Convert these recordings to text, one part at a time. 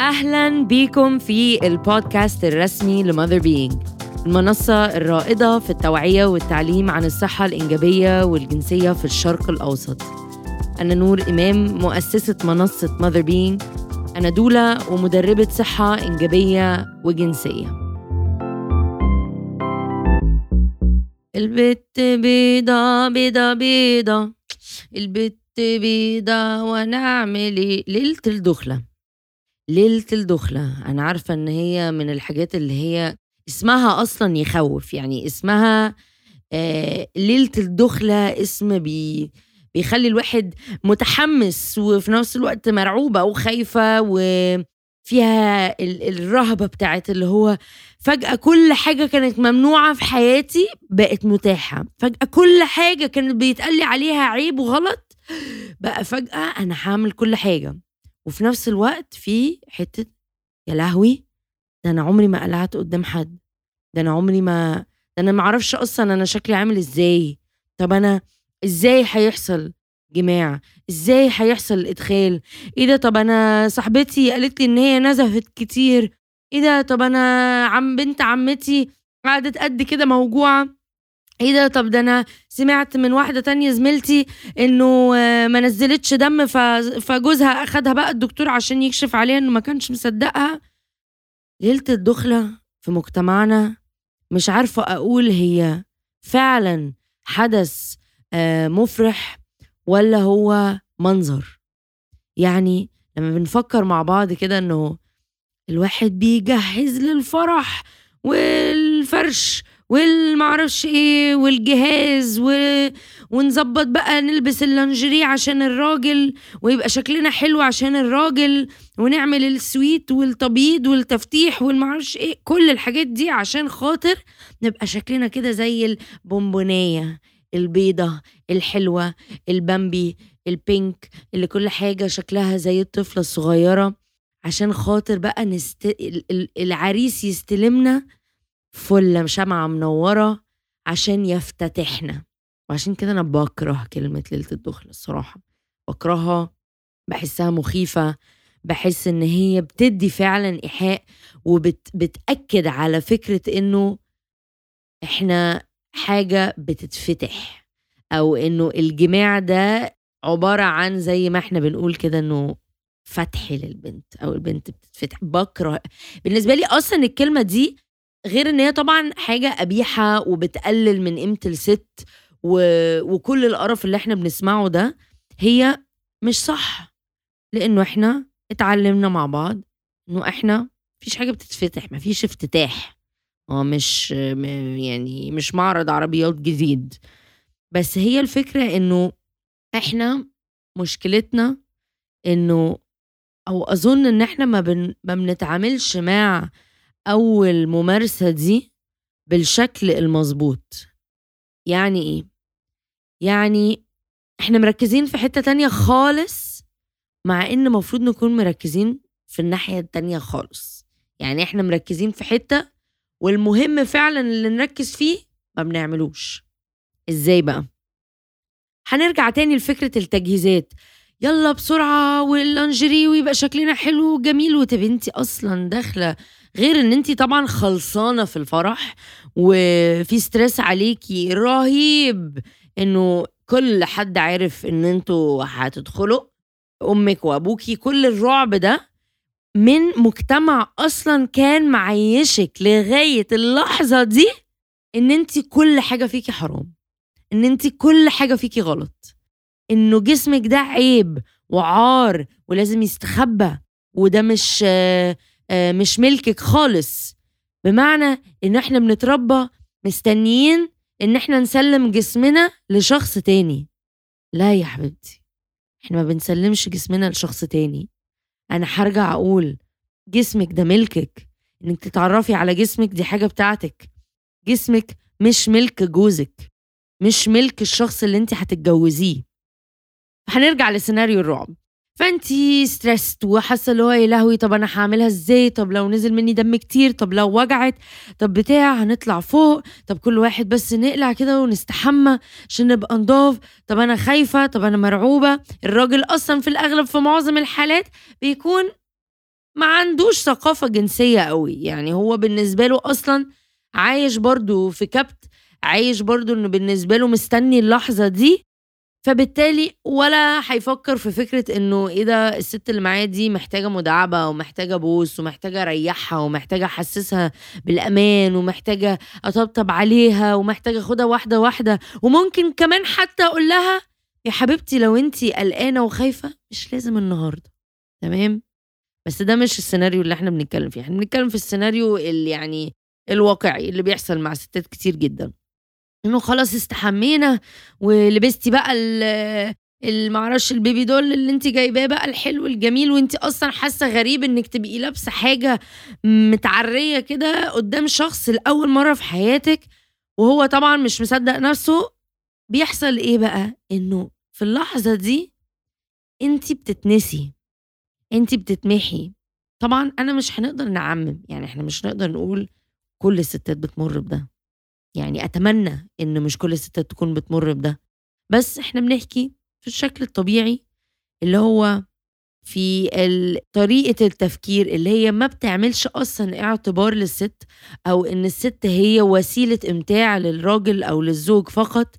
أهلا بيكم في البودكاست الرسمي ل Motherbeing المنصة الرائدة في التوعية والتعليم عن الصحة الإنجابية والجنسية في الشرق الأوسط. أنا نور إمام مؤسسة منصة Motherbeing أنا دولا ومدربة صحة إنجابية وجنسية. البت بيضة بيضة بيضة. البت بيضة إيه ليلة الدخلة. ليلة الدخلة. أنا عارفة إن هي من الحاجات اللي هي اسمها أصلا يخوف. يعني اسمها آه ليلة الدخلة اسم بي بيخلي الواحد متحمس وفي نفس الوقت مرعوبة وخايفة وفيها الرهبة بتاعت اللي هو فجأة كل حاجة كانت ممنوعة في حياتي بقت متاحة. فجأة كل حاجة كانت بيتقال لي عليها عيب وغلط بقى فجأة أنا هعمل كل حاجة. وفي نفس الوقت في حتة يا لهوي ده أنا عمري ما قلعت قدام حد ده أنا عمري ما ده أنا معرفش أصلا أنا شكلي عامل إزاي طب أنا إزاي هيحصل جماع؟ إزاي هيحصل إدخال؟ إيه ده؟ طب أنا صاحبتي قالت لي إن هي نزفت كتير. إيه ده؟ طب أنا عم بنت عمتي قعدت قد كده موجوعة. إيه ده؟ طب ده أنا سمعت من واحدة تانية زميلتي انه ما نزلتش دم فجوزها اخدها بقى الدكتور عشان يكشف عليها انه ما كانش مصدقها. ليلة الدخلة في مجتمعنا مش عارفة أقول هي فعلا حدث مفرح ولا هو منظر. يعني لما بنفكر مع بعض كده انه الواحد بيجهز للفرح والفرش والمعرفش إيه والجهاز و... ونظبط بقى نلبس اللانجري عشان الراجل ويبقى شكلنا حلو عشان الراجل ونعمل السويت والتبييض والتفتيح والمعرفش إيه كل الحاجات دي عشان خاطر نبقى شكلنا كده زي البونبونية البيضة الحلوة البامبي ال pink اللي كل حاجة شكلها زي الطفلة الصغيرة عشان خاطر بقى نست... العريس يستلمنا فلة شمعة منورة عشان يفتتحنا. وعشان كده أنا بكره كلمة ليلة الدخل الصراحة. بكرهها بحسها مخيفة بحس إن هي بتدي فعلا إيحاء وبتأكد على فكرة إنه إحنا حاجة بتتفتح أو إنه الجماع ده عبارة عن زي ما إحنا بنقول كده إنه فتح للبنت أو البنت بتتفتح. بكره. بالنسبة لي أصلا الكلمة دي غير إن هي طبعا حاجة قبيحة وبتقلل من قيمة الست و... وكل القرف اللي إحنا بنسمعه ده هي مش صح. لأنه إحنا اتعلمنا مع بعض إنه إحنا مفيش حاجة بتتفتح مفيش افتتاح. آه مش يعني مش معرض عربيات جديد. بس هي الفكرة إنه إحنا مشكلتنا إنه أو أظن إن إحنا ما, بن... ما بنتعاملش مع أول ممارسة دي بالشكل المظبوط. يعني إيه؟ يعني إحنا مركزين في حتة تانية خالص مع إن المفروض نكون مركزين في الناحية التانية خالص. يعني إحنا مركزين في حتة والمهم فعلا اللي نركز فيه ما بنعملوش. إزاي بقى؟ هنرجع تاني لفكرة التجهيزات. يلا بسرعة واللانجري ويبقى شكلنا حلو وجميل. وتبقي انت أصلا داخلة غير إن انت طبعا خلصانة في الفرح وفي ستريس عليكي رهيب إنه كل حد عارف إن أنتوا هتدخلوا أمك وأبوكي. كل الرعب ده من مجتمع أصلا كان معيشك لغاية اللحظة دي إن انت كل حاجة فيكي حرام إن انت كل حاجة فيكي غلط. إنه جسمك ده عيب وعار ولازم يستخبى وده مش مش ملكك خالص. بمعنى إن إحنا بنتربى مستنيين إن إحنا نسلم جسمنا لشخص تاني. لا يا حبيبتي إحنا ما بنسلمش جسمنا لشخص تاني. أنا هرجع أقول جسمك ده ملكك. إنك تتعرفي على جسمك دي حاجة بتاعتك. جسمك مش ملك جوزك مش ملك الشخص اللي أنت هتتجوزيه. هنرجع لسيناريو الرعب. فأنتي ستريسد وحاسة اللي هو يا لهوي طب أنا هعملها إزاي؟ طب لو نزل مني دم كتير طب لو وجعت طب بتاع هنطلع فوق. طب كل واحد بس نقلع كده ونستحمى عشان نبقى نضاف. طب أنا خايفة طب أنا مرعوبة. الراجل أصلا في الأغلب في معظم الحالات بيكون ما عندوش ثقافة جنسية أوي، يعني هو بالنسبة له أصلًا عايش برضه في كبت، عايش برضه إنه بالنسبة له مستني اللحظة دي، فبالتالي ولا هيفكّر في فكرة إنه إيه ده الست اللي معايا دي محتاجة مداعبة ومحتاجة بوس ومحتاجة أريّحها ومحتاجة أحسّسها بالأمان ومحتاجة أطبطب عليها ومحتاجة آخُدها واحدة، واحدة وممكن كمان حتى أقول لها يا حبيبتي لو أنتِ قلقانة وخايفة مش لازم النهارده، تمام؟ بس ده مش السيناريو اللي إحنا بنتكلّم فيه، إحنا بنتكلّم في السيناريو اللي يعني الواقعي اللي بيحصل مع ستات كتير جدًا. إنه خلاص استحمينا ولبستِ بقى ال ال ما أعرفش البيبي دول اللي أنتِ جايباه بقى الحلو الجميل وأنتِ أصلًا حاسة غريب إنِّك تبقي لابسة حاجة متعرية كده قدّام شخص لأول مرّة في حياتِك، وهو طبعًا مش مصدّق نَفْسه، بيحصل إيه بقى؟ إنه في اللحظة دي أنتِ بتتنسي، أنتِ بتتمحي. طبعًا أنا مش هنقدر نعمّم، يعني إحنا مش هنقدر نقول كل الستات بتمُر بده، يعني أتمنى إن مش كل الستات تكون بتمُر بده، بس إحنا بنحكي في الشكل الطبيعي اللي هو في طريقة التفكير اللي هي ما بتعملش أصلًا اعتبار للست أو إن الست هي وسيلة إمتاع للراجل أو للزوج فقط،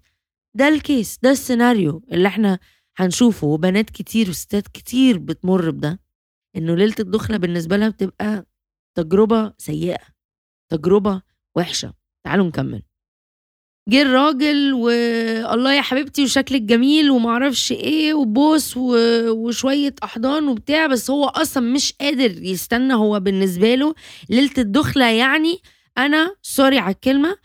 ده الcase ده السيناريو اللي إحنا هنشوفه وبنات كتير وستات كتير بتمُر بده، إنه ليلة الدُخلة بالنسبة لها بتبقى تجربة سيئة، تجربة وِحشة. تعالوا نكمّل. جِه الراجل والله يا حبيبتي وشكلِك جميل وما أعرفش إيه وبوس و وشوية أحضان وبتاع، بس هو أصلًا مش قادر يستنى، هو بالنسبة له ليلة الدُخلة يعني أنا sorry على الكلمة،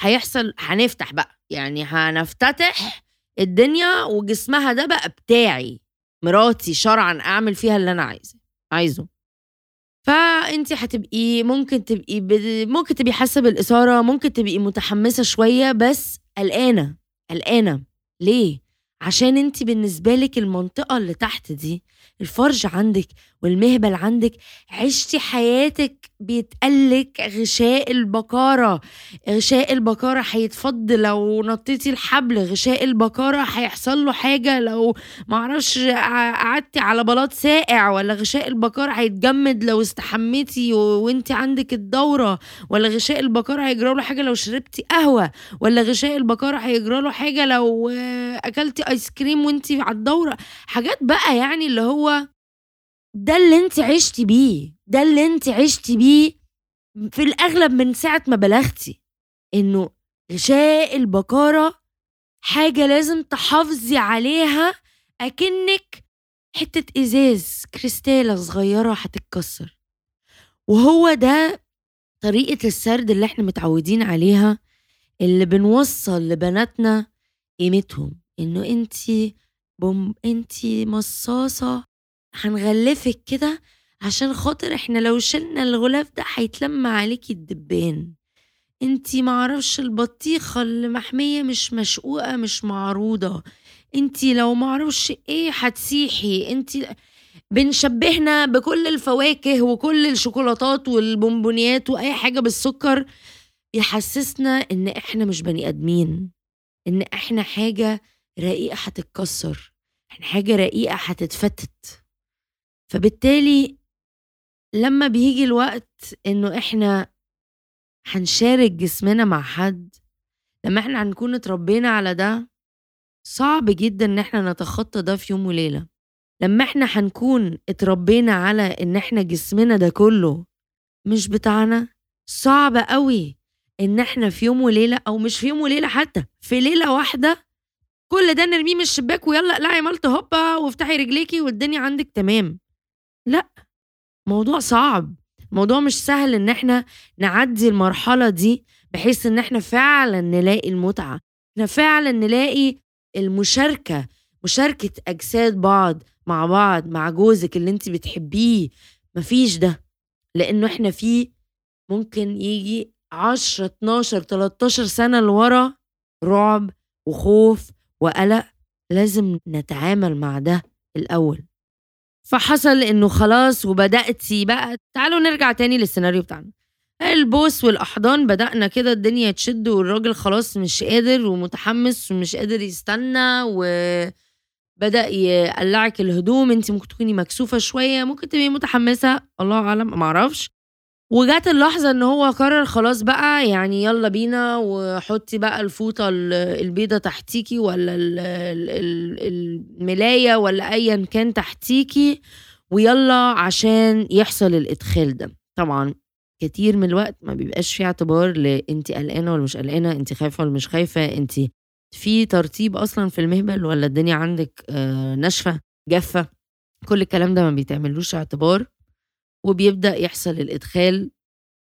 هيحصل هنفتح بقى، يعني هنفتتح الدنيا وجسمها ده بقى بتاعي، مراتي شرعًا أعمل فيها اللي أنا عايزاه عايزه. فأنتِ هتبقي ممكن تبقي ممكن تبقي حاسة بالإثارة، ممكن تبقي متحمسة شوية، بس قلقانة، قلقانة، ليه؟ عشان أنتِ بالنسبة لِك المنطقة اللي تحت دي، الفرج عندِك والمهبل عندِك، عِشتِ حياتِك بيتقال لِك غشاء البكارة، غشاء البكارة هيتفض لو نطيتِ الحبل، غشاء البكارة هيحصل له حاجة لو ما أعرفش ق قعدتِ على بلاط ساقع، والّا غشاء البكارة هيتجمد لو استحميتِ وأنتِ عندِك الدورة، والّا غشاء البكارة هيجرى له حاجة لو شربتِ قهوة، والّا غشاء البكارة هيجرى له حاجة لو أكلتِ آيس كريم وأنتِ على الدورة، حاجات بقى يعني اللي هو ده اللي أنتِ عِشتِ بيه، ده اللي أنتِ عِشتِ بيه في الأغلب من ساعة ما بلغتِ، إنه غشاء البكارة حاجة لازم تحافظي عليها أكنِّك حتّة إزاز، كريستالة صغيرة هتتكسر، وهو ده طريقة السرد اللي إحنا متعودين عليها، اللي بنوصّل لبناتنا قيمتهم، إنه أنتِ بوم أنتِ مصاصة. هنغلّفِك كده عشان خاطر إحنا لو شِلنا الغلاف ده هيتلم عليكِ الدبان، أنتِ ما أعرفش البطيخة اللي محمية مش مشقوقة مش معروضة، أنتِ لو ما أعرفش إيه هتسيحي، أنتِ بنشبّهنا بكل الفواكه وكل الشوكولاتات والبونبونيات وأي حاجة بالسُكّر، يحسّسنا إن إحنا مش بني آدمين، إن إحنا حاجة رقيقة هتتكسر، إحنا حاجة رقيقة هتتفتت. فبالتالي لمّا بييجي الوقت إنه إحنا هنشارك جسمنا مع حد، لمّا إحنا هنكون اتربينا على ده، صعب جدًا إن إحنا نتخطى ده في يوم وليلة. لمّا إحنا هنكون اتربينا على إن إحنا جسمنا ده كُلّه مش بتاعنا، صعب أوي إن إحنا في يوم وليلة أو مش في يوم وليلة حتى، في ليلة واحدة كل ده نرميه من الشباك ويالّا اقلعي مالطة هوبا وافتحي رجليكِ والدنيا عندِك تمام. لأ، موضوع صعب، موضوع مش سهل إن إحنا نعدّي المرحلة دي بحيث إن إحنا فعلًا نلاقي المتعة، إحنا فعلًا نلاقي المشاركة، مشاركة أجساد بعض مع بعض، مع جوزِك اللي أنتِ بتحبيه، ما فيش ده، لإنه إحنا في ممكن ييجي 10، 12، 13 سَنة لورا رعب وخوف وقلق، لازم نتعامل مع ده الأول. فحصل إنه خلاص وبدأتِ بقى تعالوا نرجع تاني للسيناريو بتاعنا، البوس والأحضان بدأنا كده الدنيا تشِد والراجل خلاص مش قادر ومتحمس ومش قادر يستنى و بدأ يقلعك الهدوم أنت ممكن تكوني مكسوفة شوية ممكن تبقي متحمسة الله أعلم معرفش وجات اللحظة إن هو قرر خلاص بقى يعني يلا بينا وحطي بقى الفوطة البيضة تحتيكي ولا الملاية ولا ايا كان تحتيكي ويلا عشان يحصل الإدخال ده. طبعا كتير من الوقت ما بيبقاش في اعتبار لانت قلقانة ولا مش قلقانة انت خايفة ولا مش خايفة انت في ترتيب أصلا في المهبل ولا الدنيا عندك آه، ناشفة جافة؟ كل الكلام ده ما بيتعملوش اعتبار. وبيبدأ يحصل الإدخال.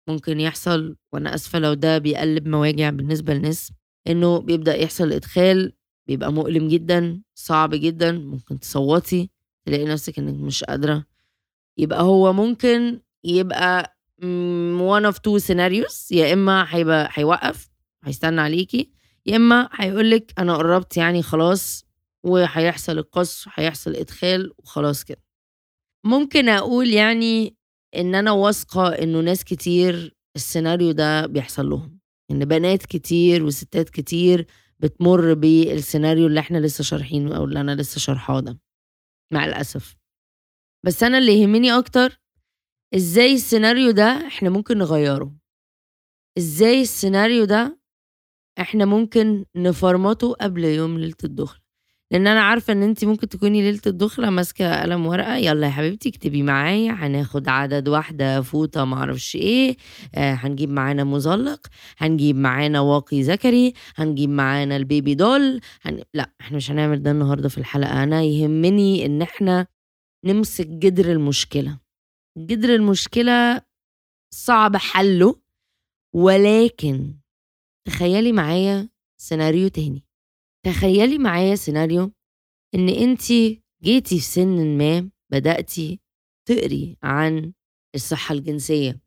ممكن يحصل وأنا آسفة لو ده بيقلب مواجع بالنسبة لناس إنه بيبدأ يحصل الادخال بيبقى مؤلم جدا صعب جدا ممكن تصوتي تلاقي نفسك إنك مش قادرة. يبقى هو ممكن يبقى one of two scenarios يا إما هيبقى هيوقف هيستنى عليكي يا إما هيقولك أنا قربت يعني خلاص وهيحصل القص وهيحصل إدخال وخلاص كده. ممكن أقول يعني إن أنا واثقة إنه ناس كتير السيناريو ده بيحصل لهم. إن بنات كتير وستات كتير بتمر بالسيناريو اللي إحنا لسه شارحينه أو اللي أنا لسه شارحاه ده مع الأسف. بس أنا اللي يهمني أكتر إزاي السيناريو ده إحنا ممكن نغيره؟ إزاي السيناريو ده إحنا ممكن نفرمطه قبل يوم ليلة الدخله لأن أنا عارفة إن انت ممكن تكوني ليلة الدخلة ماسكة قلم ورقة. يلا يا حبيبتي اكتبي معايا. هناخد عدد واحدة فوطة معرفش إيه. آه هنجيب معانا مزلق. هنجيب معانا واقي ذكري. هنجيب معانا البيبي دول. هن... لا إحنا مش هنعمل ده النهارده في الحلقة. أنا يهمني إن إحنا نمسك جدر المشكلة. جدر المشكلة صعب حله ولكن تخيلي معايا سيناريو تاني. تخيلي معايا سيناريو إن انت جيتي في سن ما بدأتي تقري عن الصحة الجنسية.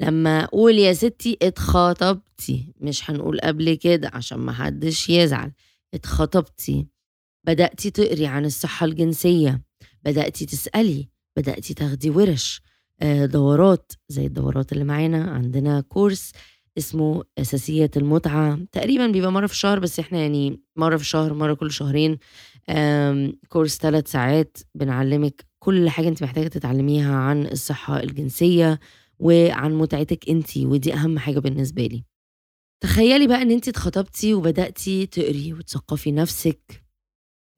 لما أقول يا ستي اتخطبتي مش هنقول قبل كده عشان ما حدش يزعل. اتخطبتي بدأتي تقري عن الصحة الجنسية. بدأتي تسألي. بدأتي تاخدي ورش. آه، دورات زي الدورات اللي معانا. عندنا كورس اسمه أساسيات المتعة. تقريبا بيبقى مرة في الشهر بس إحنا يعني مرة في الشهر مرة كل شهرين كورس ثلاث ساعات بنعلمك كل حاجة أنت محتاجة تتعلميها عن الصحة الجنسية وعن متعتك أنت ودي أهم حاجة بالنسبة لي. تخيلي بقى إن أنت اتخطبتي وبدأتي تقري وتثقفي نفسك.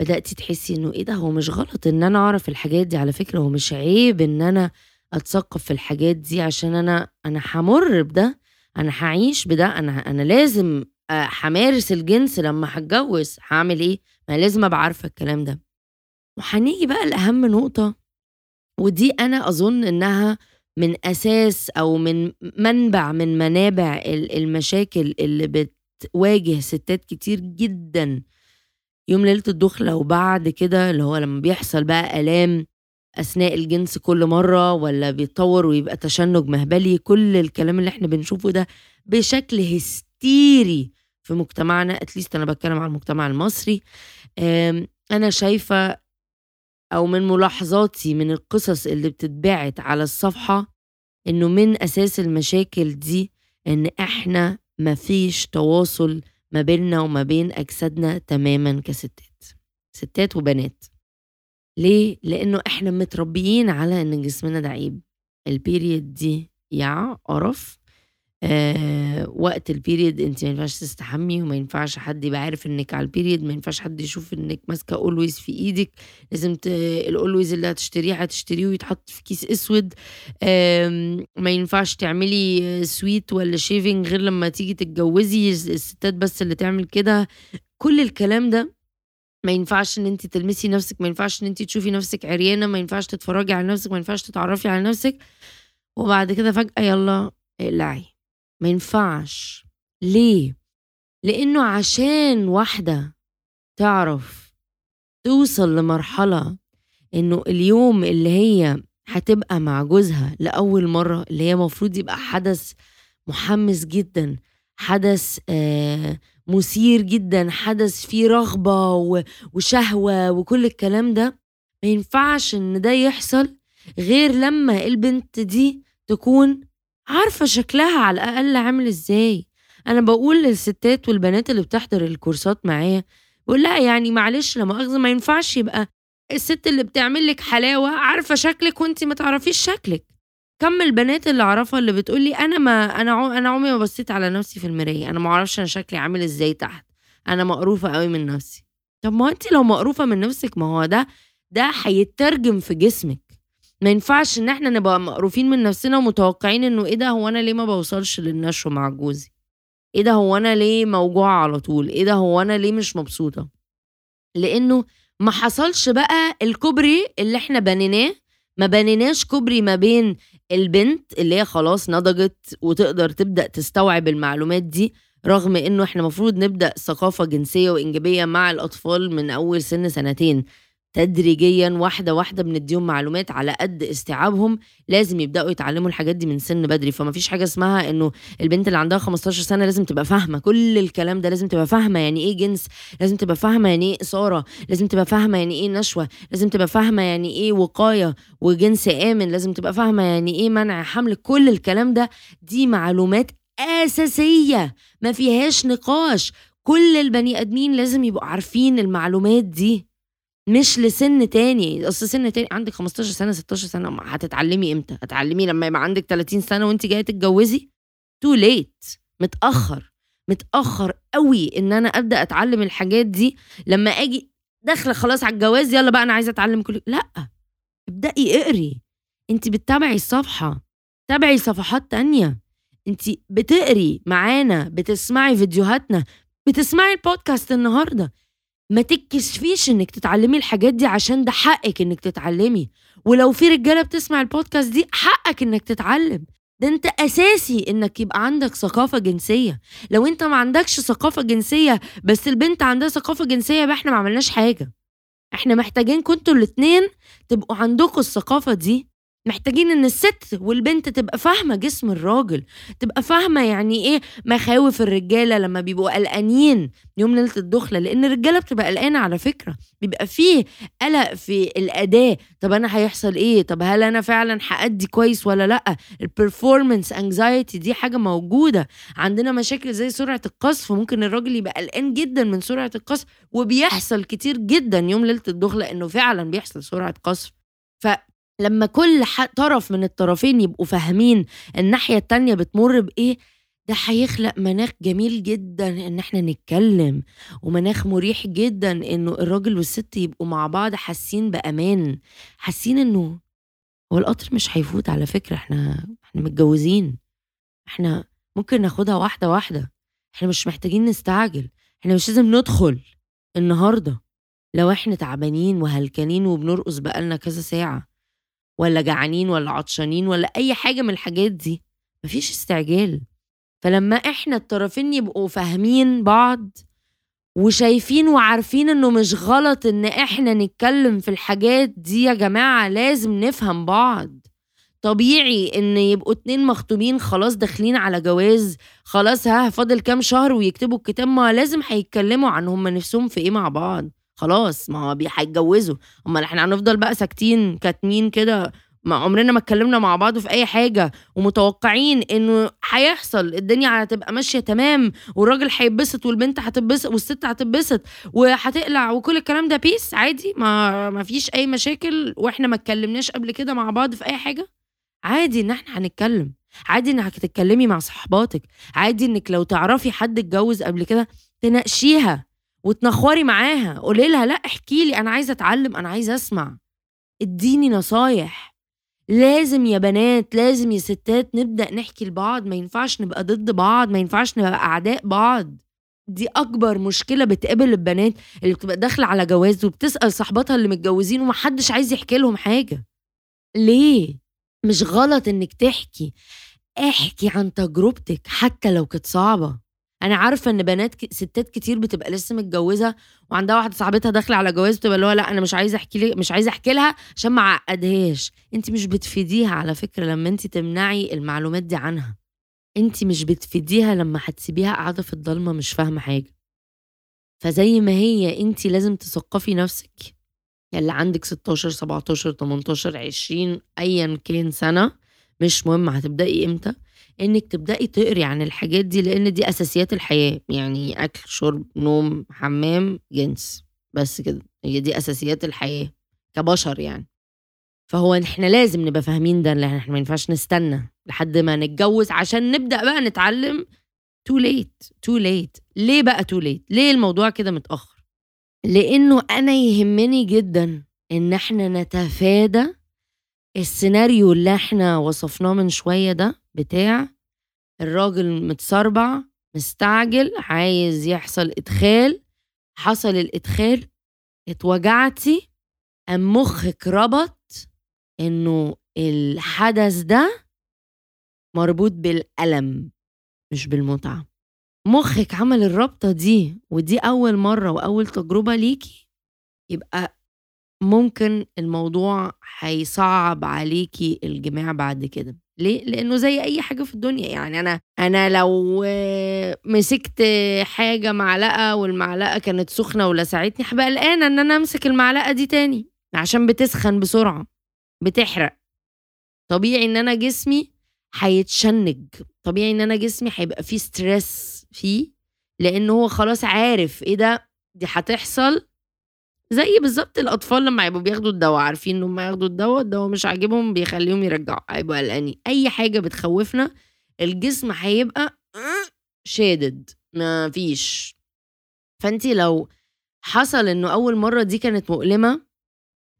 بدأتي تحسي إنه إيه ده هو مش غلط إن أنا أعرف الحاجات دي على فكرة هو مش عيب إن أنا أتثقف في الحاجات دي عشان أنا أنا همر بده؟ أنا هعيش بده أنا أنا لازم همارس الجنس لما هتجوز. هعمل إيه؟ ما لازم أبقى عارفة الكلام ده. وهنيجي بقى لأهم نقطة ودي أنا أظن إنها من أساس أو من منبع من منابع المشاكل اللي بتواجه ستات كتير جدا. يوم ليلة الدخلة وبعد كده اللي هو لما بيحصل بقى آلام أثناء الجنس كل مرة ولا بيتطور ويبقى تشنج مهبلي كل الكلام اللي إحنا بنشوفه ده بشكل هستيري في مجتمعنا. اتليست أنا بتكلم عن المجتمع المصري. أنا شايفة أو من ملاحظاتي من القصص اللي بتتبعت على الصفحة إنه من أساس المشاكل دي إن إحنا مفيش تواصل ما بيننا وما بين أجسادنا تماما كستات ستات وبنات. ليه؟ لأنه إحنا متربيين على إن جسمنا عيب ال period دي يا قرف آه وقت ال period انت ما ينفعش تستحمي وما ينفعش حد يبقى عارف إنك على ال period ما ينفعش حد يشوف إنك ماسكة Always في إيدك لازم. ال Always اللي هتشتريه هتشتريه ويتحط في كيس أسود آه ما ينفعش تعملي سويت ولا shaving غير لما تيجي تتجوزي الستات بس اللي تعمل كده كل الكلام ده ما ينفعش إن انت تلمسي نفسك ما ينفعش إن انت تشوفي نفسك عريانة ما ينفعش تتفرجي على نفسك ما ينفعش تتعرفي على نفسك. وبعد كده فجأة يلا اقلعي. ما ينفعش. ليه؟ لأنه عشان واحدة تعرف توصل لمرحلة إنه اليوم اللي هي هتبقى مع جوزها لأول مرة اللي هي المفروض يبقى حدث محمس جدا حدث آه مثير جدا حدث فيه رغبة وشهوة وكل الكلام ده. ما ينفعش إن ده يحصل غير لما البنت دي تكون عارفة شكلها على الأقل عامل إزاي. أنا بقول للستات والبنات اللي بتحضر الكورسات معايا لا يعني معلش لا مؤاخذة ما ينفعش يبقى الست اللي بتعمل لك حلاوة عارفة شكلك وانت ما تعرفيش شكلك. كم البنات اللي أعرفها اللي بتقول لي أنا ما أنا عم أنا عمري ما بصيت على نفسي في المراية. أنا ما أعرفش أنا شكلي عامل إزاي تحت. أنا مقروفة قوي من نفسي. طب ما أنت لو مقروفة من نفسك ما هو ده ده هيترجم في جسمك. ما ينفعش إن إحنا نبقى مقروفين من نفسنا ومتوقعين إنه إيه ده هو أنا ليه ما بوصلش للنشوه مع جوزي؟ إيه ده هو أنا ليه موجوعه على طول؟ إيه ده هو أنا ليه مش مبسوطة؟ لأنه ما حصلش بقى الكوبري اللي إحنا بنيناه. ما بنيناش كوبري ما بين البنت اللي هي خلاص نضجت وتقدر تبدأ تستوعب المعلومات دي رغم إنه إحنا المفروض نبدأ ثقافة جنسية وإنجابية مع الأطفال من أول سن سنتين. تدريجيا واحدة واحدة بنديهم معلومات على قد استيعابهم. لازم يبدأوا يتعلموا الحاجات دي من سن بدري. فما فيش حاجة اسمها إنه البنت اللي عندها 15 سنة لازم تبقى فاهمة. كل الكلام ده لازم تبقى فاهمة يعني إيه جنس لازم تبقى فاهمة يعني إيه إثارة لازم تبقى فاهمة يعني إيه نشوة لازم تبقى فاهمة يعني إيه وقاية وجنس آمن لازم تبقى فاهمة يعني إيه منع حمل. كل الكلام ده دي معلومات أساسية. ما فيهاش نقاش. كل البني آدمين لازم يبقوا عارفين المعلومات دي. مش لسن تاني. أصل سن تاني عندك 15 سنة 16 سنة هتتعلمي إمتى؟ هتعلمي لما يبقى عندك 30 سنة وانت جاية تتجوزي؟ تو ليت متأخر. متأخر قوي إن أنا أبدأ أتعلم الحاجات دي. لما آجي داخلة خلاص على الجواز يلا بقى أنا عايزة أتعلم كل. لأ. ابدأي اقري. انت بتتابعي الصفحة. تابعي صفحات تانية. انت بتقري معانا بتسمعي فيديوهاتنا. بتسمعي البودكاست النهارده. ما تكسفيش انك تتعلمي الحاجات دي عشان ده حقك انك تتعلمي. ولو في رجالة بتسمع البودكاست دي حقك انك تتعلم. ده انت أساسي انك يبقى عندك ثقافة جنسية. لو انت ما عندكش ثقافة جنسية بس البنت عندها ثقافة جنسية يبقى إحنا ما عملناش حاجة. إحنا محتاجين انتوا الاتنين تبقوا عندكم الثقافة دي. محتاجين إن الست والبنت تبقى فاهمة جسم الراجل تبقى فاهمة يعني إيه مخاوف الرجالة لما بيبقوا قلقانين يوم ليلة الدخلة لأن الرجالة بتبقى قلقانة على فكرة بيبقى فيه قلق في الأداء طب أنا هيحصل إيه؟ طب هل أنا فعلا هأدي كويس ولا لأ؟ ال performance anxiety دي حاجة موجودة عندنا مشاكل زي سرعة القذف ممكن الراجل يبقى قلقان جدا من سرعة القذف وبيحصل كتير جدا يوم ليلة الدخلة إنه فعلا بيحصل سرعة قذف ف لما كل طرف من الطرفين يبقوا فاهمين الناحية التانية بتمر بإيه ده هيخلق مناخ جميل جدا إن إحنا نتكلم ومناخ مريح جدا إنه الراجل والست يبقوا مع بعض حاسين بأمان حاسين إنه هو القطر مش هيفوت على فكرة إحنا إحنا متجوزين إحنا ممكن ناخدها واحدة واحدة إحنا مش محتاجين نستعجل إحنا مش لازم ندخل النهارده لو إحنا تعبانين وهلكانين وبنرقص بقالنا كذا ساعة. ولا جعانين ولا عطشانين ولا أي حاجة من الحاجات دي. مفيش استعجال. فلما إحنا الطرفين يبقوا فاهمين بعض وشايفين وعارفين إنه مش غلط إن إحنا نتكلم في الحاجات دي يا جماعة لازم نفهم بعض. طبيعي إن يبقوا اتنين مخطوبين خلاص داخلين على جواز خلاص ها فاضل كام شهر ويكتبوا الكتاب ما لازم هيتكلموا عن هم نفسهم في إيه مع بعض. خلاص ما هو هيتجوزوا. أمال إحنا هنفضل بقى ساكتين كاتمين كده؟ ما عمرنا ما اتكلمنا مع بعض في أي حاجة ومتوقعين إنه هيحصل. الدنيا هتبقى ماشية تمام والراجل هيتبسط والبنت هتتبسط والست هتتبسط وهتقلع وكل الكلام ده بيس عادي؟ ما ما فيش أي مشاكل؟ وإحنا ما اتكلمناش قبل كده مع بعض في أي حاجة؟ عادي إن إحنا هنتكلم. عادي إنك تتكلمي مع صحباتك. عادي إنك لو تعرفي حد اتجوز قبل كده تناقشيها. وتنخوري معاها. قولي لها لا احكي لي أنا عايزة أتعلم أنا عايزة أسمع. اديني نصايح. لازم يا بنات لازم يا ستات نبدأ نحكي لبعض. ما ينفعش نبقى ضد بعض ما ينفعش نبقى أعداء بعض. دي أكبر مشكلة بتقابل البنات اللي بتبقى داخلة على جواز وبتسأل صاحباتها اللي متجوزين ومحدش عايز يحكي لهم حاجة. ليه؟ مش غلط إنك تحكي. احكي عن تجربتك حتى لو كانت صعبة. أنا عارفة إن بنات ك... ستات كتير بتبقى لسه متجوزة وعندها واحدة صاحبتها داخلة على جواز بتبقى اللي هو لأ أنا مش عايزة أحكي لي مش عايزة أحكي لها عشان ما أعقدهاش. أنت مش بتفيديها على فكرة لما أنت تمنعي المعلومات دي عنها. أنت مش بتفيديها لما هتسيبيها قاعدة في الضلمة مش فاهمة حاجة. فزي ما هي أنت لازم تثقفي نفسك. اللي عندك 16 17 18 20 ايا كان سنة مش مهم هتبدأي إمتى. إنك تبدأي تقري عن الحاجات دي لأن دي أساسيات الحياة. يعني أكل شرب نوم حمام جنس. بس كده. هي دي أساسيات الحياة كبشر يعني. فهو إحنا لازم نبقى فاهمين ده لأن إحنا ما ينفعش نستنى لحد ما نتجوز عشان نبدأ بقى نتعلم. too late too late ليه بقى too late ليه الموضوع كده متأخر؟ لأنه أنا يهمني جدا إن إحنا نتفادى السيناريو اللي إحنا وصفناه من شوية ده بتاع الراجل متسربع مستعجل عايز يحصل إدخال. حصل الإدخال اتوجعتي ام مخك ربط إنه الحدث ده مربوط بالألم مش بالمتعة. مخك عمل الرابطة دي ودي أول مرة وأول تجربة ليكي يبقى ممكن الموضوع هيصعب عليكي الجماع بعد كده. ليه؟ لأنه زي أي حاجة في الدنيا. يعني أنا أنا لو مسكت حاجة معلقة والمعلقة كانت سخنة ولسعتني هبقى قلقانة إن أنا أمسك المعلقة دي تاني عشان بتسخن بسرعة بتحرق. طبيعي إن أنا جسمي هيتشنج. طبيعي إن أنا جسمي هيبقى فيه stress فيه لأن هو خلاص عارف إيه ده دي هتحصل زي بالظبط الأطفال لما يبقوا بياخدوا الدواء عارفين إن هم ياخدوا الدواء الدواء مش عاجبهم بيخليهم يرجعوا. هيبقوا قلقانين. أي حاجة بتخوفنا الجسم هيبقى شادد. ما فيش. فأنت لو حصل إنه أول مرة دي كانت مؤلمة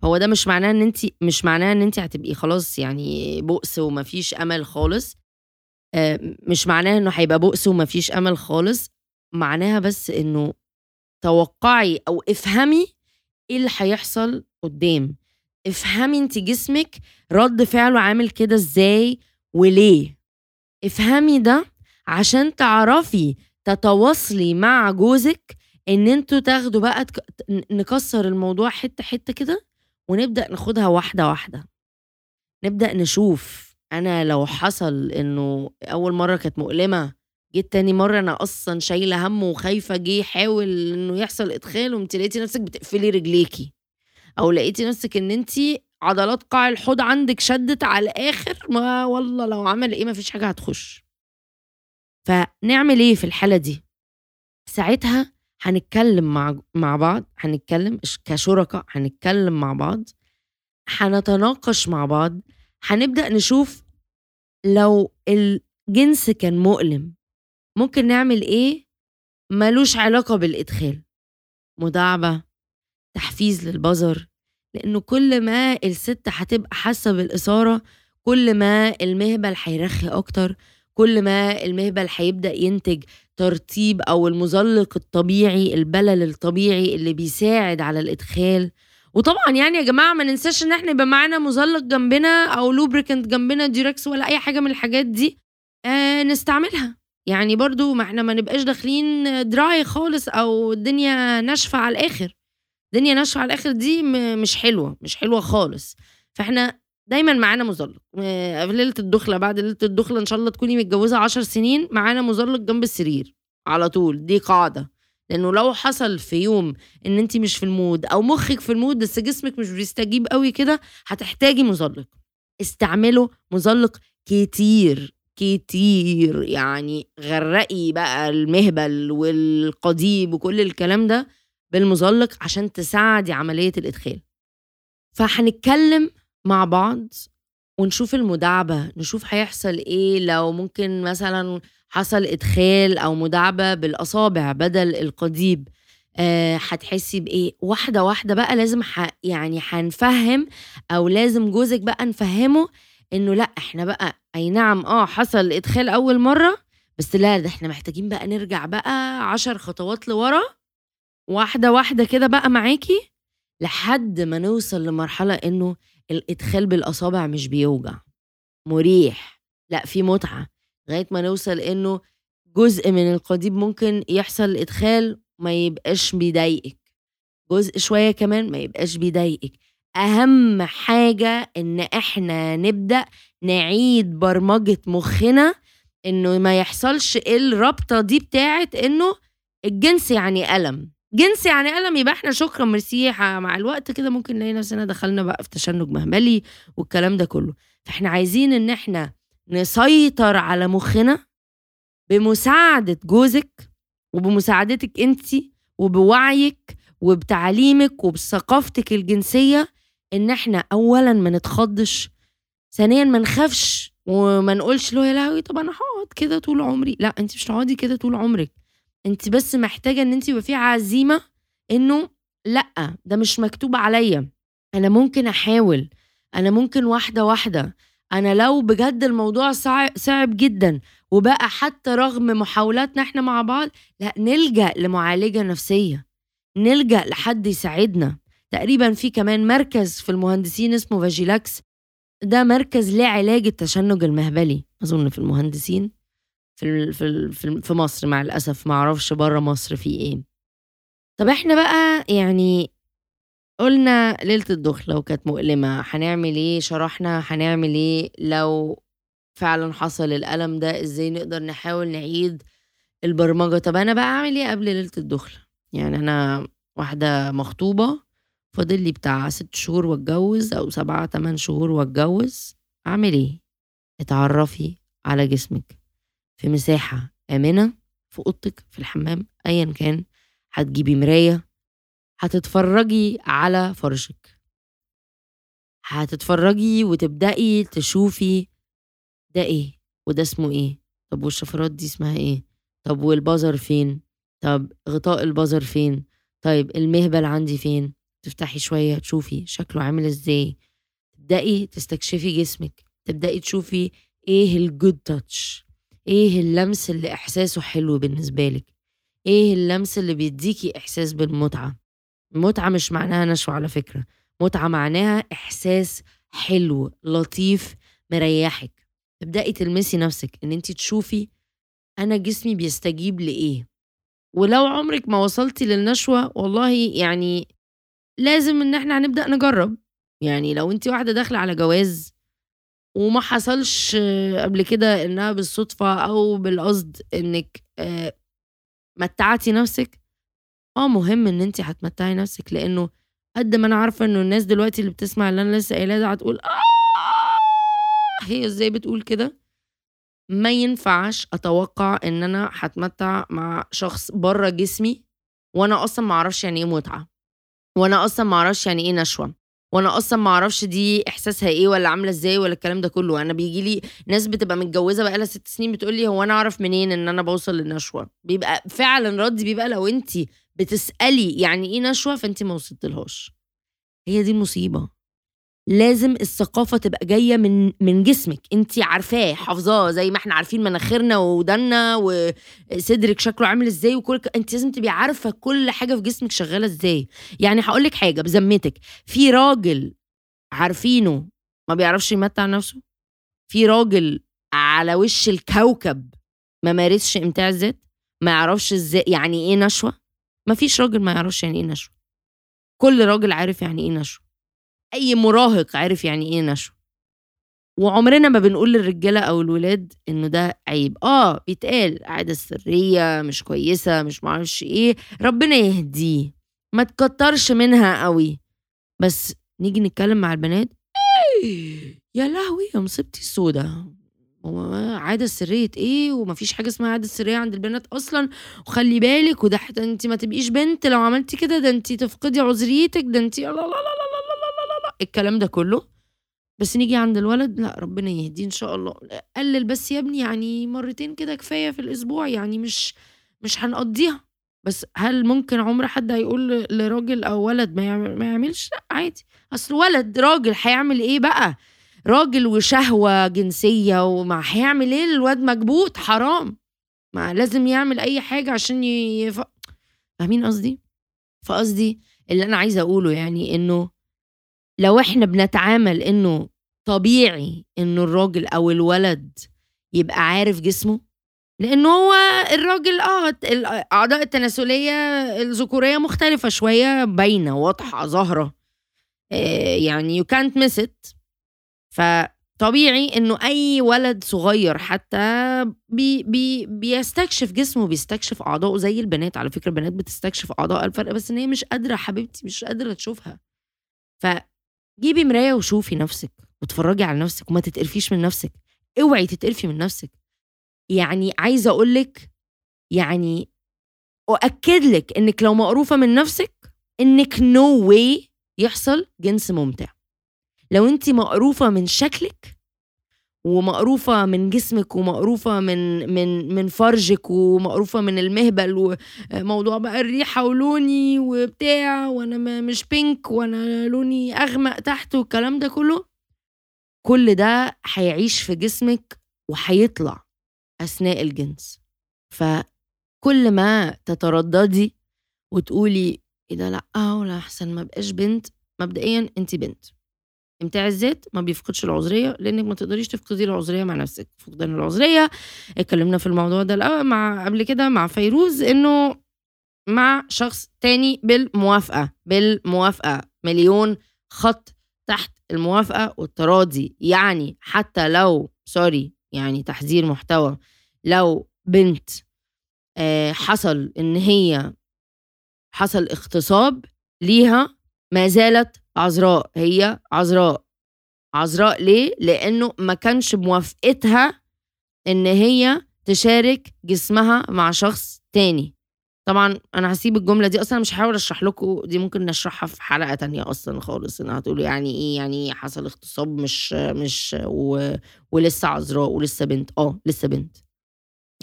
هو ده مش معناه إن انت مش معناه إن أنت هتبقي خلاص يعني بؤس ومفيش أمل خالص. آه، مش معناه إنه هيبقى بؤس ومفيش أمل خالص. معناها بس إنه توقعي أو افهمي إيه اللي هيحصل قدام افهمي انت جسمك رد فعله عامل كده إزاي وليه افهمي ده عشان تعرفي تتواصلي مع جوزك ان أنتوا تاخدوا بقى. نكسر الموضوع حتة حتة كده ونبدأ ناخدها واحدة واحدة نبدأ نشوف أنا لو حصل انه اول مرة كانت مؤلمة جيت تاني مرة أنا أصلا شايلة هم وخايفة جه يحاول إنه يحصل إدخال وأنت لقيتي نفسك بتقفلي رجليكي أو لقيتي نفسك إن أنت عضلات قاع الحوض عندك شدت على الآخر ما والله لو عمل إيه مفيش حاجة هتخش. فنعمل إيه في الحالة دي؟ ساعتها هنتكلم مع مع بعض هنتكلم كشركاء هنتكلم مع بعض هنتناقش مع بعض هنبدأ نشوف لو الجنس كان مؤلم. ممكن نعمل إيه؟ ملوش علاقة بالإدخال. مداعبة تحفيز للبظر لأنه كل ما الست هتبقى حاسة بالإثارة كل ما المهبل هيرخي أكتر كل ما المهبل هيبدأ ينتج ترطيب أو المزلق الطبيعي البلل الطبيعي اللي بيساعد على الإدخال. وطبعا يعني يا جماعة ما ننساش إن إحنا يبقى معانا مزلق جنبنا أو lubricant جنبنا Durex ولا أي حاجة من الحاجات دي آه نستعملها. يعني برضو ما إحنا ما نبقاش داخلين dry خالص أو الدنيا ناشفة على الآخر. الدنيا ناشفة على الآخر دي مش حلوة مش حلوة خالص. فاحنا دايما معانا مزلق. في ليلة الدخلة بعد ليلة الدخلة إن شاء الله تكوني متجوزة عشر سنين معانا مزلق جنب السرير على طول. دي قاعدة. لأنه لو حصل في يوم إن انت مش في ال mood أو مخك في ال mood بس جسمك مش بيستجيب قوي كده هتحتاجي مزلق. استعملوا مزلق كتير. كتير يعني غرقي بقى المهبل والقضيب وكل الكلام ده بالمزلق عشان تساعدي عملية الإدخال. فهنتكلم مع بعض ونشوف المداعبة نشوف هيحصل إيه لو ممكن مثلا حصل إدخال أو مداعبة بالأصابع بدل القضيب آه، هتحسي بإيه؟ واحدة واحدة بقى لازم ح... يعني هنفهم أو لازم جوزك بقى نفهمه إنه لأ إحنا بقى أي نعم آه حصل إدخال أول مرة بس لأ ده إحنا محتاجين بقى نرجع بقى عشر خطوات لورا واحدة واحدة كده بقى معاكي لحد ما نوصل لمرحلة إنه الإدخال بالأصابع مش بيوجع. مريح. لأ في متعة. لغاية ما نوصل إنه جزء من القضيب ممكن يحصل إدخال ما يبقاش بيضايقك. جزء شوية كمان ما يبقاش بيضايقك. أهم حاجة إن إحنا نبدأ نعيد برمجة مخنا إنه ما يحصلش الرابطة دي بتاعت إنه الجنس يعني ألم. جنس يعني ألم يبقى إحنا شكرا ميرسي مع الوقت كده ممكن نلاقي نفسنا دخلنا بقى في تشنج مهبلي والكلام ده كله. فإحنا عايزين إن إحنا نسيطر على مخنا بمساعدة جوزك وبمساعدتك انت وبوعيك وبتعليمك وبثقافتك الجنسية إن إحنا اولا ما نتخضش ثانيا ما نخافش وما نقولش له يا لهوي طب أنا هقعد كده طول عمري؟ لا أنت مش هتقعدي كده طول عمرك. أنت بس محتاجة إن أنت يبقى في عزيمة إنه لأ ده مش مكتوب عليا. أنا ممكن أحاول. أنا ممكن واحدة واحدة. أنا لو بجد الموضوع صعب جدا وبقى حتى رغم محاولاتنا إحنا مع بعض لا نلجأ لمعالجة نفسية. نلجأ لحد يساعدنا. تقريبا في كمان مركز في المهندسين اسمه Vagilax. ده مركز لعلاج التشنج المهبلي أظن في المهندسين في في في مصر مع الأسف ما أعرفش بره مصر في إيه. طب إحنا بقى يعني قلنا ليلة الدخلة وكانت مؤلمة هنعمل إيه؟ شرحنا هنعمل إيه؟ لو فعلا حصل الألم ده إزاي نقدر نحاول نعيد البرمجة؟ طب أنا بقى أعمل إيه قبل ليلة الدخلة يعني أنا واحدة مخطوبة فاضل لي بتاع ست شهور واتجوز أو سبعة تمن شهور واتجوز أعمل إيه؟ اتعرفي على جسمك في مساحة آمنة في أوضتك في الحمام أيا كان. هتجيبي مراية هتتفرجي على فرشك. هتتفرجي وتبدأي تشوفي ده إيه وده اسمه إيه. طب والشفرات دي اسمها إيه؟ طب والبازر فين؟ طب غطاء البازر فين؟ طيب المهبل عندي فين؟ تفتحي شوية تشوفي شكله عامل إزاي. تبدأي تستكشفي جسمك. تبدأي تشوفي إيه الجود تاتش إيه اللمس اللي إحساسه حلو بالنسبة لك. إيه اللمس اللي بيديكي إحساس بالمتعة. متعة مش معناها نشوة على فكرة. متعة معناها إحساس حلو لطيف مريحك. تبدأي تلمسي نفسك إن أنت تشوفي أنا جسمي بيستجيب لإيه. ولو عمرك ما وصلتي للنشوة والله يعني لازم إن إحنا هنبدأ نجرب. يعني لو أنت واحدة داخلة على جواز وما حصلش قبل كده إنها بالصدفة أو بالقصد إنك آه، متعتي نفسك آه مهم إن انت هتمتعي نفسك. لأنه قد ما أنا عارفة إنه الناس دلوقتي اللي بتسمع اللي أنا لسه قايلاه ده هتقول آه! هي إزاي بتقول كده؟ ما ينفعش أتوقع إن أنا هتمتع مع شخص بره جسمي وأنا أصلا ما أعرفش يعني إيه متعة. وأنا أصلا ما أعرفش يعني إيه نشوة. وأنا أصلا ما أعرفش دي إحساسها إيه ولا عاملة إزاي ولا الكلام ده كله. أنا بيجي لي ناس بتبقى متجوزة بقالها ست سنين بتقول لي هو أنا أعرف منين إن أنا بوصل للنشوة؟ بيبقى فعلا ردي بيبقى لو انت بتسألي يعني إيه نشوة فانت ما وصلتلهاش. هي دي المصيبه لازم الثقافة تبقى جاية من من جسمك. انت عارفاه حافظاه زي ما إحنا عارفين مناخيرنا ودنا وصدرك شكله عامل إزاي وكل انت لازم تبقي عارفة كل حاجة في جسمك شغالة إزاي. يعني هقول لك حاجة بذمتك. في راجل عارفينه ما بيعرفش يمتع نفسه؟ في راجل على وش الكوكب ما مارسش امتاع الذات؟ ما يعرفش إزاي يعني إيه نشوة؟ ما فيش راجل ما يعرفش يعني إيه نشوة. كل راجل عارف يعني إيه نشوة. أي مراهق عارف يعني إيه نشوة. وعمرنا ما بنقول للرجالة أو الولاد إنه ده عيب. آه بيتقال عاده سرية مش كويسة مش معرفش إيه ربنا يهديه. ما تكترش منها قوي. بس نيجي نتكلم مع البنات. يا لهوي يا مصيبتي السودا عادة سرية إيه؟ ومفيش حاجة اسمها عادة سرية عند البنات أصلا. وخلي بالك وده انت ما تبقيش بنت. لو عملتي كده ده انت تفقدي عذريتك ده انت لا لا لا لا. الكلام ده كله. بس نيجي عند الولد لا ربنا يهديه إن شاء الله. قلل بس يا ابني يعني مرتين كده كفاية في الأسبوع يعني مش مش هنقضيها. بس هل ممكن عمر حد هيقول لراجل أو ولد ما, ما يعملش؟ لا عادي. أصل ولد راجل هيعمل إيه بقى؟ راجل وشهوة جنسية وما هيعمل إيه الواد مكبوت؟ حرام. ما لازم يعمل أي حاجة عشان يف... فاهمين قصدي؟ فقصدي اللي أنا عايزة أقوله يعني إنه لو إحنا بنتعامل انه طبيعي انه الراجل أو الولد يبقى عارف جسمه لأنه هو الراجل آه الاعضاء التناسلية الذكورية مختلفة شوية باينة واضحة ظاهرة. آه، يعني يو كانت ميس ات فطبيعي انه اي ولد صغير حتى baby بيستكشف جسمه بيستكشف اعضائه زي البنات. على فكرة البنات بتستكشف اعضاء الفرق بس ان هي مش قادرة حبيبتي مش قادرة تشوفها. فجيبي مراية وشوفي نفسك واتفرجي على نفسك وما تتقرفيش من نفسك. اوعي تتقرفي من نفسك. يعني عايزة أقول لك يعني أؤكد لك إنك لو مقروفة من نفسك إنك نو no واي يحصل جنس ممتع. لو انت مقروفة من شكلك ومقروفة من جسمك ومقروفة من من من فرجك ومقروفة من المهبل وموضوع بقى الريحة ولوني وبتاع وأنا مش pink وأنا لوني أغمق تحت والكلام ده كله. كل ده هيعيش في جسمك وهيطلع أثناء الجنس. فكل ما تترددي وتقولي إيه ده لأ ولا أحسن ما بقاش بنت مبدئيا انت بنت. امتاع الذات ما بيفقدش العذرية لأنك ما تقدريش تفقدي العذرية مع نفسك. فقدان العذرية اتكلمنا في الموضوع ده مع قبل كده مع فيروز إنه مع شخص تاني بالموافقة بالموافقة. مليون خط تحت الموافقة والتراضي. يعني حتى لو سوري يعني تحذير محتوى لو بنت آه، حصل إن هي حصل اغتصاب ليها ما زالت عذراء هي عذراء. عذراء ليه؟ لأنه ما كانش موافقتها إن هي تشارك جسمها مع شخص تاني. طبعا أنا هسيب الجملة دي أصلا مش هحاول أشرح لكم دي ممكن نشرحها في حلقة تانية أصلا خالص. ان هتقولوا يعني إيه؟ يعني حصل اغتصاب مش مش و... ولسه عذراء ولسه بنت. آه لسه بنت.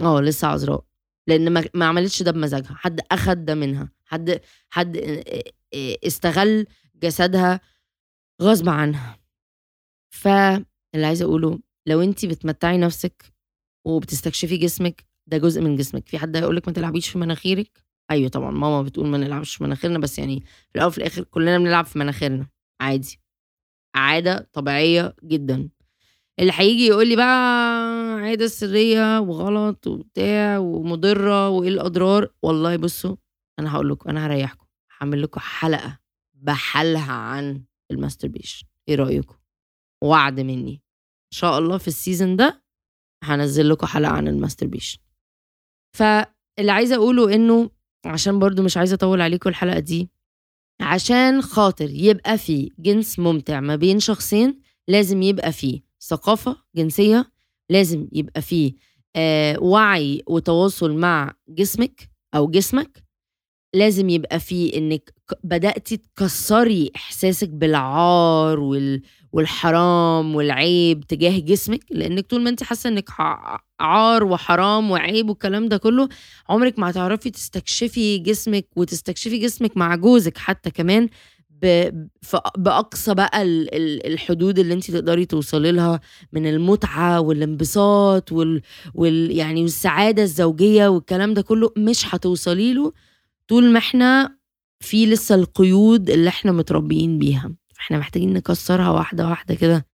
آه لسه عذراء. لأن ما, ما عملتش ده بمزاجها. حد أخد ده منها. حد حد استغل جسدها غصب عنها. فاللي عايزة أقوله لو انت بتمتعي نفسك وبتستكشفي جسمك ده جزء من جسمك. في حد هيقول لك ما تلعبيش في مناخيرك؟ أيوه طبعا ماما بتقول ما نلعبش في مناخيرنا بس يعني في الأول وفي الآخر كلنا بنلعب في مناخيرنا. عادي. عادة طبيعية جدا. اللي هيجي يقول لي بقى عادة سرية وغلط وبتاع ومضرة وإيه الأضرار والله بصوا أنا هقول لكم أنا هريحكم. هعمل لكم حلقة بحالها عن ال masturbation. إيه رأيكم؟ وعد مني. إن شاء الله في ال season ده هنزل لكم حلقة عن ال masturbation. فاللي عايزه أقوله إنه عشان برضو مش عايزه أطول عليكم الحلقة دي عشان خاطر يبقى في جنس ممتع ما بين شخصين لازم يبقى فيه ثقافة جنسية لازم يبقى فيه آه وعي وتواصل مع جسمك أو جسمك لازم يبقى فيه إنك بدأتي تكسري إحساسك بالعار وال والحرام والعيب تجاه جسمك لأنك طول ما أنت حاسة إنك عار وحرام وعيب والكلام ده كله عمرك ما هتعرفي تستكشفي جسمك وتستكشفي جسمك مع جوزك حتى كمان بأقصى بقى الحدود اللي أنت تقدري توصلي لها من المتعة والانبساط وال, وال يعني والسعادة الزوجية والكلام ده كله مش هتوصلي له طول ما إحنا في لسه القيود اللي إحنا متربيين بيها. فاحنا محتاجين نكسرها واحدة واحدة كده.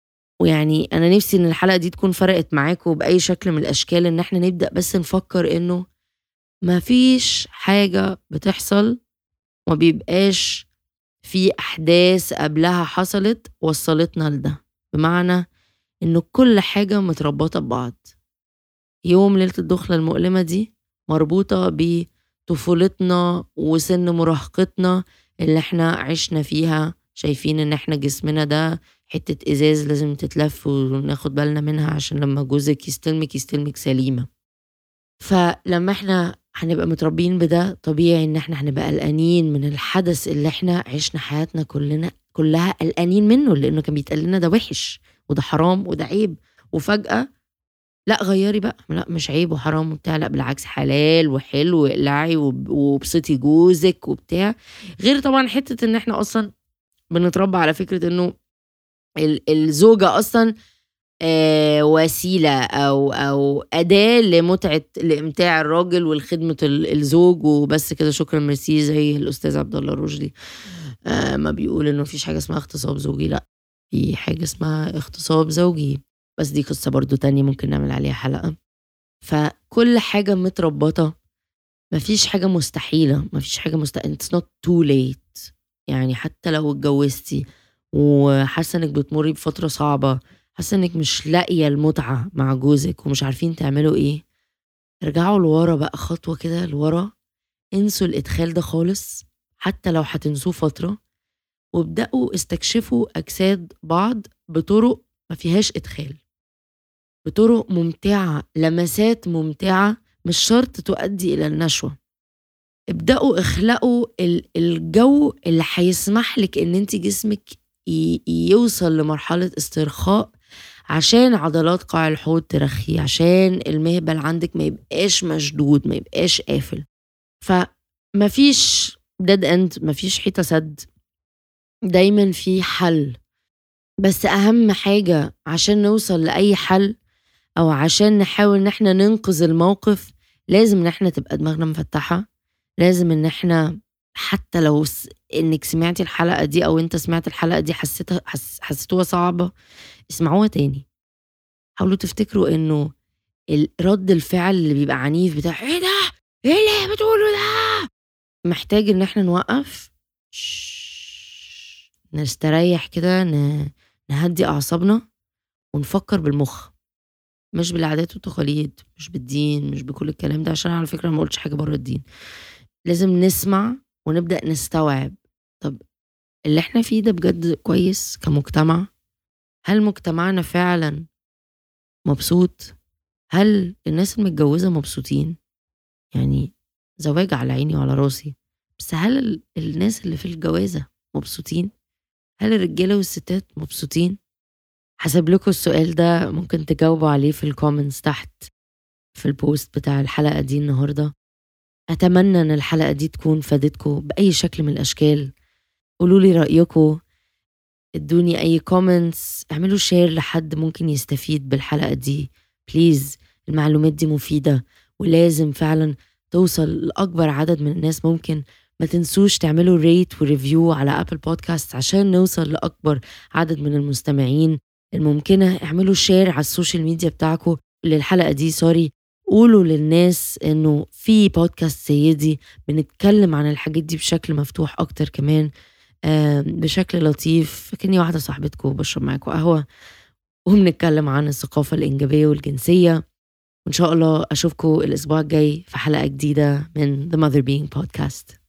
ويعني أنا نفسي إن الحلقة دي تكون فرقت معاكم بأي شكل من الأشكال إن إحنا نبدأ بس نفكر إنه ما فيش حاجة بتحصل وما بيبقاش في أحداث قبلها حصلت وصلتنا لده. بمعنى انه كل حاجة متربطة ببعض. يوم ليلة الدخلة المؤلمة دي مربوطة بطفولتنا وسن مراهقتنا اللي إحنا عشنا فيها شايفين ان إحنا جسمنا ده حتة ازاز لازم تتلف وناخد بالنا منها عشان لما جوزك يستلمك يستلمك سليمة. فلما إحنا هنبقى متربيين بده طبيعي ان إحنا هنبقى قلقانين من الحدث اللي إحنا عشنا حياتنا كلنا كلها قلقانين منه لأنه كان بيتقال لنا ده وحش وده حرام وده عيب. وفجأة لا غيري بقى. لا مش عيب وحرام وبتاع. لا بالعكس حلال وحلو واقلعي وبسطي جوزك وبتاع. غير طبعا حتة إن إحنا أصلا بنتربى على فكرة إنه الزوجة أصلا آه وسيلة أو أو أداة لمتعة لإمتاع الراجل ولخدمة الزوج وبس كده. شكرا ميرسي. زي الاستاذ عبد الله الرشدي. آه ما بيقول إنه مفيش حاجة اسمها اغتصاب زوجي. لا في حاجة اسمها اغتصاب زوجي. بس دي قصة برضو تانية ممكن نعمل عليها حلقة. فكل حاجة متربطة مفيش حاجة مستحيلة مفيش حاجة مستحيله it's not too late. يعني حتى لو اتجوزتي وحاسة انك بتمري بفترة صعبة حاسة انك مش لاقية المتعة مع جوزك ومش عارفين تعملوا إيه ارجعوا لورا بقى خطوة كده لورا. انسوا الإدخال ده خالص حتى لو هتنسوه فترة. وابدأوا استكشفوا أجساد بعض بطرق ما فيهاش إدخال. بطرق ممتعة لمسات ممتعة مش شرط تؤدي إلى النشوة. ابدأوا اخلقوا الجو اللي هيسمح لك إن أنت جسمك يوصل لمرحلة استرخاء عشان عضلات قاع الحوض ترخي عشان المهبل عندك ما يبقاش مشدود ما يبقاش قافل. فمفيش dead end مفيش حيطة سد. دايما في حل. بس أهم حاجة عشان نوصل لأي حل أو عشان نحاول إن إحنا ننقذ الموقف لازم إن إحنا تبقى دماغنا مفتحة لازم إن إحنا حتى لو إنك سمعتي الحلقة دي أو أنت سمعت الحلقة دي حسيتها حس حسيتوها صعبة اسمعوها تاني حاولوا تفتكروا إنه رد الفعل اللي بيبقى عنيف بتاع إيه ده؟ إيه اللي بتقوله ده؟ محتاج إن إحنا نوقف نستريح كده نهدي أعصابنا ونفكر بالمخ مش بالعادات والتقاليد مش بالدين مش بكل الكلام ده عشان على فكرة ما قلتش حاجة بره الدين. لازم نسمع ونبدأ نستوعب طب اللي إحنا فيه ده بجد كويس كمجتمع؟ هل مجتمعنا فعلا مبسوط؟ هل الناس المتجوزة مبسوطين؟ يعني زواج على عيني وعلى راسي بس هل الناس اللي في الجوازة مبسوطين؟ هل الرجالة والستات مبسوطين؟ حسب لكم السؤال ده ممكن تجاوبوا عليه في ال comments تحت في ال post بتاع الحلقة دي النهاردة. أتمنى أن الحلقة دي تكون فادتكم بأي شكل من الأشكال. قولوا لي رأيكم. ادوني أي comments اعملوا share لحد ممكن يستفيد بالحلقة دي. please المعلومات دي مفيدة ولازم فعلا توصل لأكبر عدد من الناس. ممكن ما تنسوش تعملوا rate و review على Apple Podcast عشان نوصل لأكبر عدد من المستمعين. الممكنة اعملوا share على ال social media بتاعكم للحلقة دي sorry قولوا للناس إنه في بودكاست سيدي بنتكلم عن الحاجات دي بشكل مفتوح أكتر كمان بشكل لطيف. كأني واحدة صاحبتكم بشرب معاكم قهوة وبنتكلم عن الثقافة الإنجابية والجنسية. وإن شاء الله أشوفكم الأسبوع الجاي في حلقة جديدة من The Mother Being Podcast.